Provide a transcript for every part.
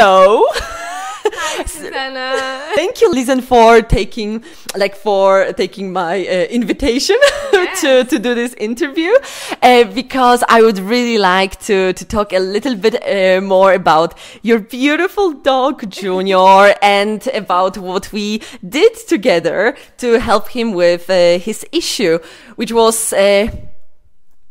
hello. Hi, Susanna. Thank you, Listen, for taking like for taking my uh, invitation Yes. to to do this interview, uh, because I would really like to to talk a little bit uh, more about your beautiful dog Junior and about what we did together to help him with uh, his issue, which was.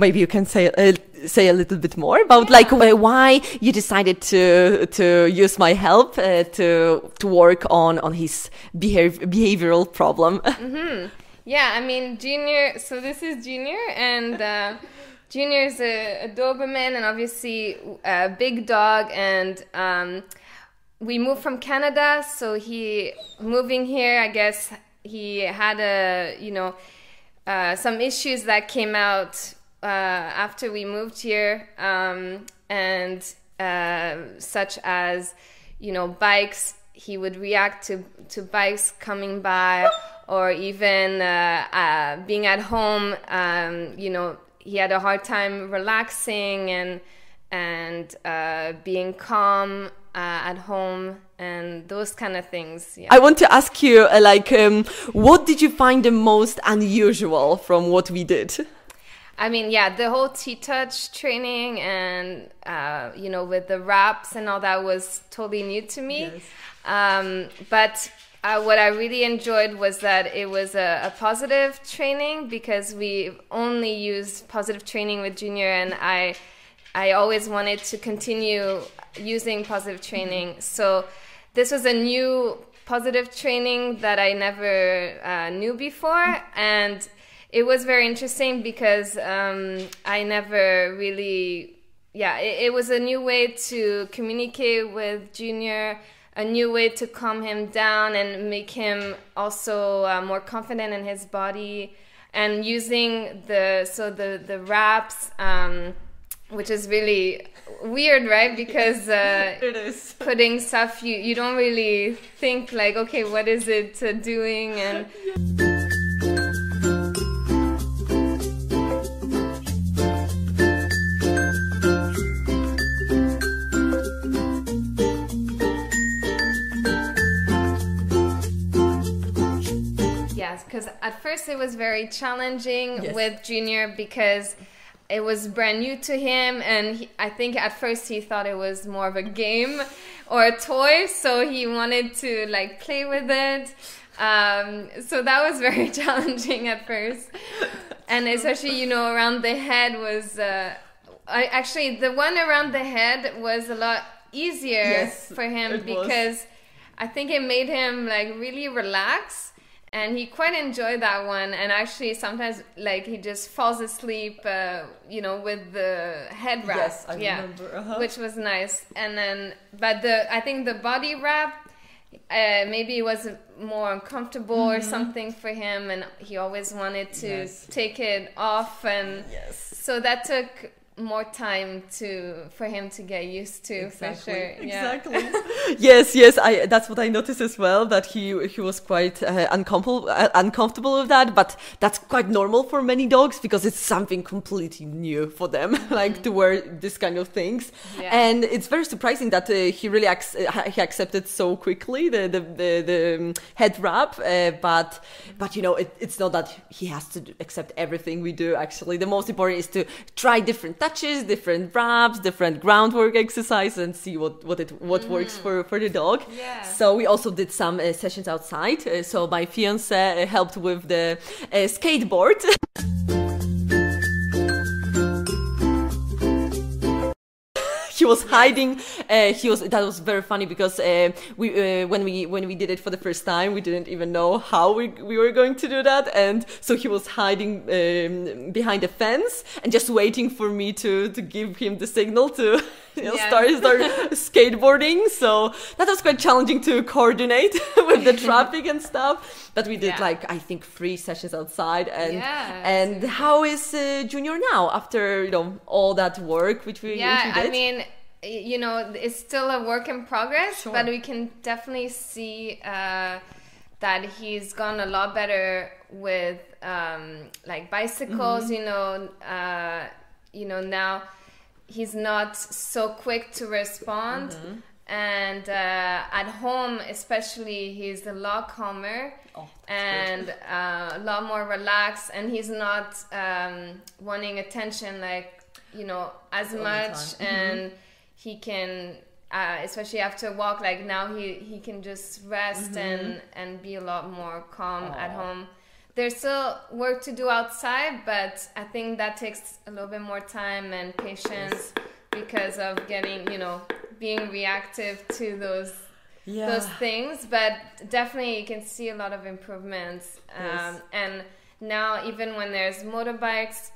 Maybe you can say uh, say a little bit more about like uh, why you decided to to use my help uh, to to work on on his behav- behavioral problem. Yeah, I mean, Junior. So this is Junior, and uh, Junior is a, a Doberman, and obviously a big dog. And um, we moved from Canada, so he moving here. I guess he had a you know uh, some issues that came out uh, after we moved here, um, and uh, such as you know bikes. He would react to to bikes coming by, or even uh, uh, being at home. Um, you know, he had a hard time relaxing and and uh, being calm uh, at home and those kind of things. Yeah. I want to ask you uh, like um, what did you find the most unusual from what we did? I mean, yeah, the whole TTouch training and uh, you know with the wraps and all that was totally new to me. Yes. Um, but uh, what I really enjoyed was that it was a, a positive training because we only used positive training with Junior, and I I always wanted to continue using positive training. So this was a new positive training that I never uh, knew before, and it was very interesting because um, I never really, yeah, it, it was a new way to communicate with Junior, a new way to calm him down and make him also uh, more confident in his body, and using the so the the wraps. Um, which is really weird, right? Because uh, It is. putting stuff you you don't really think like okay what is it uh, doing and because at first it was very challenging Yes. with junior because it was brand new to him and he, i think at first he thought it was more of a game or a toy so he wanted to like play with it um, so that was very challenging at first and especially you know around the head was uh, I, actually the one around the head was a lot easier Yes, for him it was. because i think it made him like really relax and he quite enjoyed that one and actually sometimes like he just falls asleep uh, you know with the head wrap Yes, I yeah remember, uh-huh. which was nice and then but the i think the body wrap uh, maybe it was more uncomfortable or something for him and he always wanted to Mm-hmm. Yes. take it off and Yes. so that took more time to for him to get used to for sure yeah Exactly. yes, yes. I that's what I noticed as well. That he he was quite uh, uncomfortable uh, uncomfortable with that, but that's quite normal for many dogs because it's something completely new for them, like to wear this kind of things. Yeah. And it's very surprising that uh, he really ac- uh, he accepted so quickly the the the, the um, head wrap. Uh, but but you know it, it's not that he has to accept everything we do. Actually, the most important is to try different different wraps, different groundwork exercise, and see what what it what works for for the dog. Yeah. So we also did some uh, sessions outside. Uh, so my fiance uh, helped with the uh, skateboard. he was hiding. Uh, he was that was very funny because uh, we uh, when we when we did it for the first time, we didn't even know how we we were going to do that, and so he was hiding um, behind a fence and just waiting for me to to give him the signal to you know, Yeah. start start skateboarding. So that was quite challenging to coordinate with the traffic and stuff. But we did Yeah. like I think three sessions outside, and Yeah, and how is uh, Junior now after you know all that work which we, yeah which we i mean you know it's still a work in progress Sure. but we can definitely see uh, that he's gone a lot better with um, like bicycles Mm-hmm. you know uh, you know now he's not so quick to respond. Mm-hmm. and uh, at home especially he's a lot calmer Oh, and uh, a lot more relaxed. And he's not um, wanting attention like you know as the much. time. and he can uh, especially after a walk like now he, he can just rest and and be a lot more calm at home there's still work to do outside but i think that takes a little bit more time and patience because of getting you know being reactive to those yeah. those things but definitely you can see a lot of improvements um, and now even when there's motorbikes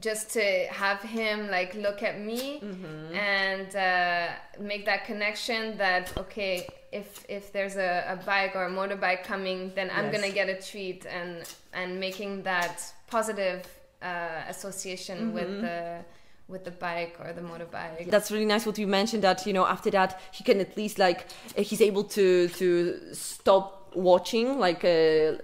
just to have him like look at me Mm-hmm. and uh, make that connection that okay if if there's a, a bike or a motorbike coming then i'm Yes. gonna get a treat and and making that positive uh, association with Mm-hmm. the with the bike or the motorbike that's really nice what you mentioned that you know after that he can at least like uh, he's able to to stop watching like a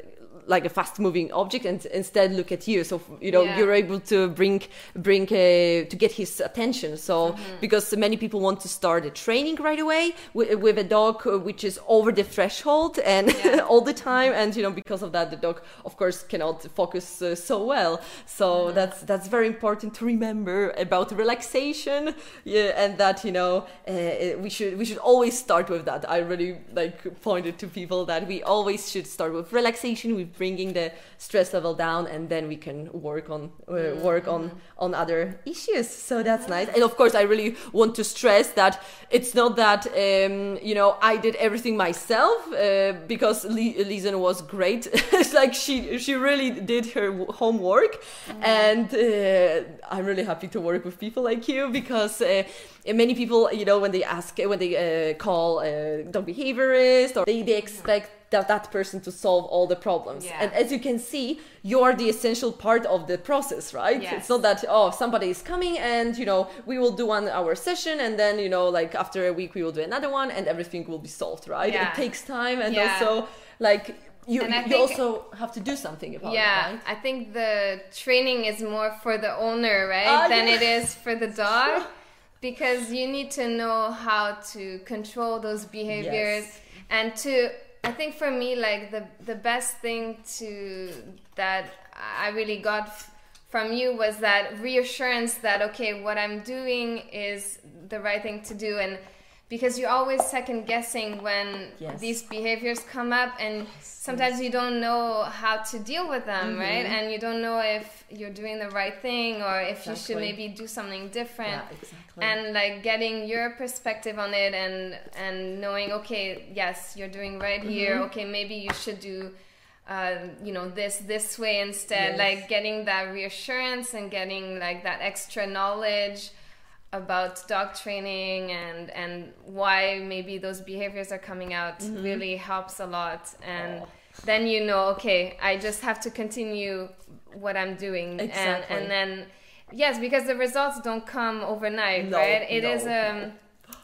like a fast moving object and instead look at you so you know Yeah. you're able to bring bring uh, to get his attention so Mm-hmm. because many people want to start a training right away with, with a dog uh, which is over the threshold and Yeah. all the time and you know because of that the dog of course cannot focus uh, so well so Mm-hmm. that's that's very important to remember about relaxation yeah and that you know uh, we should we should always start with that i really like pointed to people that we always should start with relaxation with bringing the stress level down and then we can work on uh, work on on other issues. So that's nice. And of course i really want to stress that it's not that um, you know i did everything myself uh, because Li- Lizen was great. It's like she she really did her homework. And uh, i'm really happy to work with people like you because uh, many people you know when they ask when they uh, call uh, dog behaviorist or they, they expect that, that person to solve all the problems Yeah. and as you can see you're the essential part of the process right Yes. it's not that oh somebody is coming and you know we will do one hour session and then you know like after a week we will do another one and everything will be solved right Yeah. it takes time and Yeah. also like you, And I you think- also have to do something about yeah it right i think the training is more for the owner right Ah, than yeah. it is for the dog because you need to know how to control those behaviors Yes. and to i think for me like the the best thing to that i really got f- from you was that reassurance that okay what i'm doing is the right thing to do. And because you're always second guessing when Yes. these behaviors come up and sometimes you don't know how to deal with them Mm-hmm. right and you don't know if you're doing the right thing or if you should maybe do something different yeah exactly and like getting your perspective on it and and knowing okay yes you're doing right here Mm-hmm. okay maybe you should do uh, you know this this way instead Yes. like getting that reassurance and getting like that extra knowledge about dog training and and why maybe those behaviors are coming out really helps a lot and Mm-hmm. Oh. then you know okay i just have to continue what i'm doing Exactly. and and then yes because the results don't come overnight No, right It no, is um,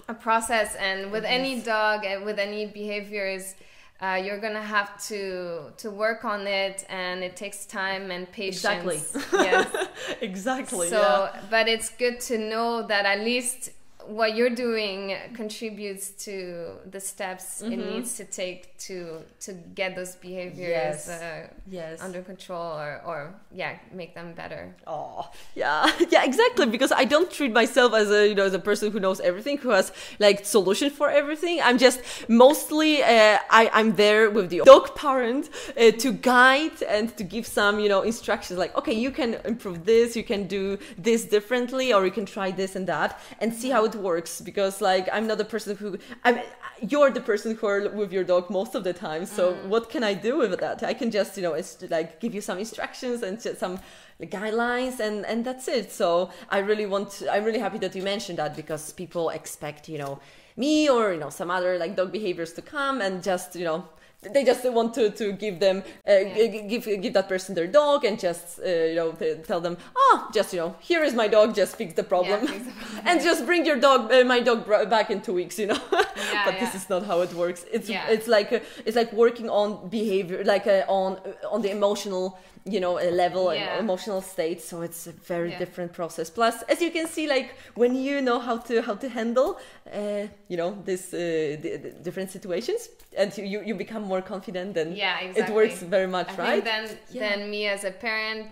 a process and with any dog and with any behaviors uh, you're gonna have to to work on it and it takes time and patience Exactly. yes exactly so yeah. but it's good to know that at least what you're doing contributes to the steps it needs to take to to get those behaviors Mm-hmm. Yes. uh, yes under control or or yeah make them better Oh, yeah, yeah, exactly. Because I don't treat myself as a you know as a person who knows everything, who has like solution for everything. I'm just mostly uh, I I'm there with the dog parent uh, to guide and to give some you know instructions like okay you can improve this, you can do this differently, or you can try this and that and see how it works. Because like I'm not the person who I'm you're the person who are with your dog most of the time. So mm. what can I do with that? I can just you know it's like give you some instructions and just some guidelines and and that's it so i really want i'm really happy that you mentioned that because people expect you know me or you know some other like dog behaviors to come and just you know they just want to, to give them uh, g- give give that person their dog and just uh, you know t- tell them ah just you know here is my dog just fix the problem. fix the problem. and just bring your dog uh, my dog back in two weeks you know? Yeah, but this is not how it works. It's Yeah. it's like uh it's like working on behavior like uh, on uh, on the emotional you know a level Yeah. and emotional state so it's a very Yeah. different process plus as you can see like when you know how to how to handle uh, you know this uh, the, the different situations and you, you become more confident then Yeah, exactly. it works very much I right then Yeah. then me as a parent,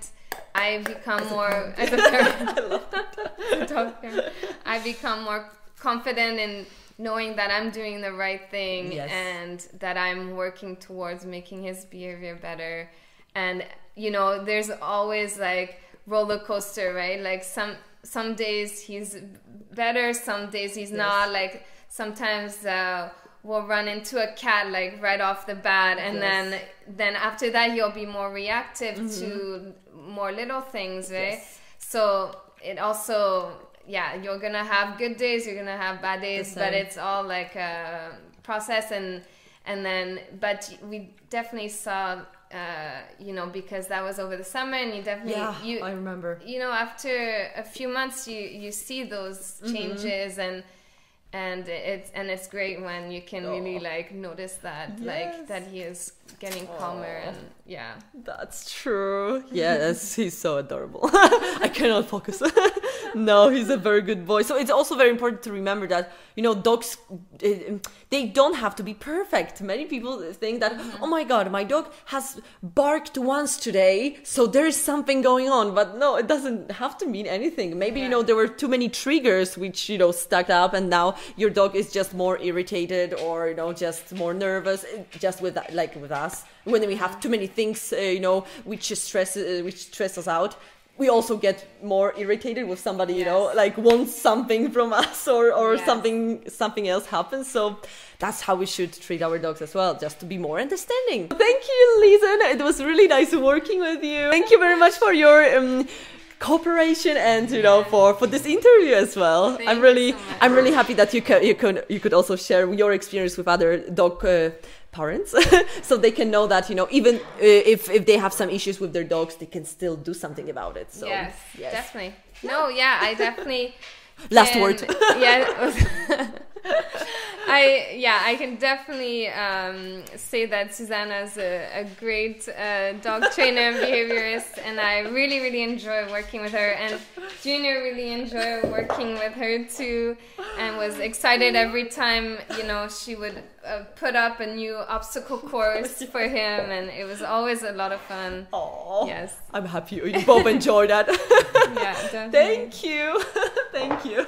I become more as a parent. parent, I become more confident in knowing that I'm doing the right thing Yes. and that I'm working towards making his behavior better. And you know, there's always like roller coaster, right? Like some some days he's better, some days he's not. Like sometimes uh, we'll run into a cat like right off the bat, and Yes. then then after that he'll be more reactive to more little things, right? Yes. So it also, yeah, you're gonna have good days, you're gonna have bad days, but it's all like a process, and and then, but we definitely saw, uh, you know, because that was over the summer, and you definitely yeah you i remember you know after a few months you you see those Mm-hmm. changes and and it's and it's great when you can really like notice that Yes. like that he is getting calmer and yeah That's true. Yes, he's so adorable. I cannot focus. no, he's a very good boy. So it's also very important to remember that you know dogs uh, they don't have to be perfect. Many people think that oh my god, my dog has barked once today, so there is something going on. But no, it doesn't have to mean anything. Maybe you know there were too many triggers which you know stacked up, and now your dog is just more irritated or you know just more nervous. eh, Just with like with us, when we have too many things, uh, you know, which stress uh, which stress us out. We also get more irritated with somebody, you know, like wants something from us or, or Yes. something something else happens. So that's how we should treat our dogs as well, just to be more understanding. Thank you, Lisa. It was really nice working with you. Thank you very much for your um, cooperation and you know for for this interview as well. Thank I'm really so. I'm really happy that you could you could you could also share your experience with other dog. Uh, parents so they can know that you know even uh, if if they have some issues with their dogs they can still do something about it so yes, definitely no yeah i definitely Last can- word. yeah i yeah i can definitely um, say that susanna's a, a great uh, dog trainer and behaviorist and i really really enjoy working with her and junior really enjoyed working with her too and was excited every time you know she would uh, put up a new obstacle course for him and it was always a lot of fun Aw, yes I'm happy you both enjoyed that. yeah definitely. Thank you. Thank you.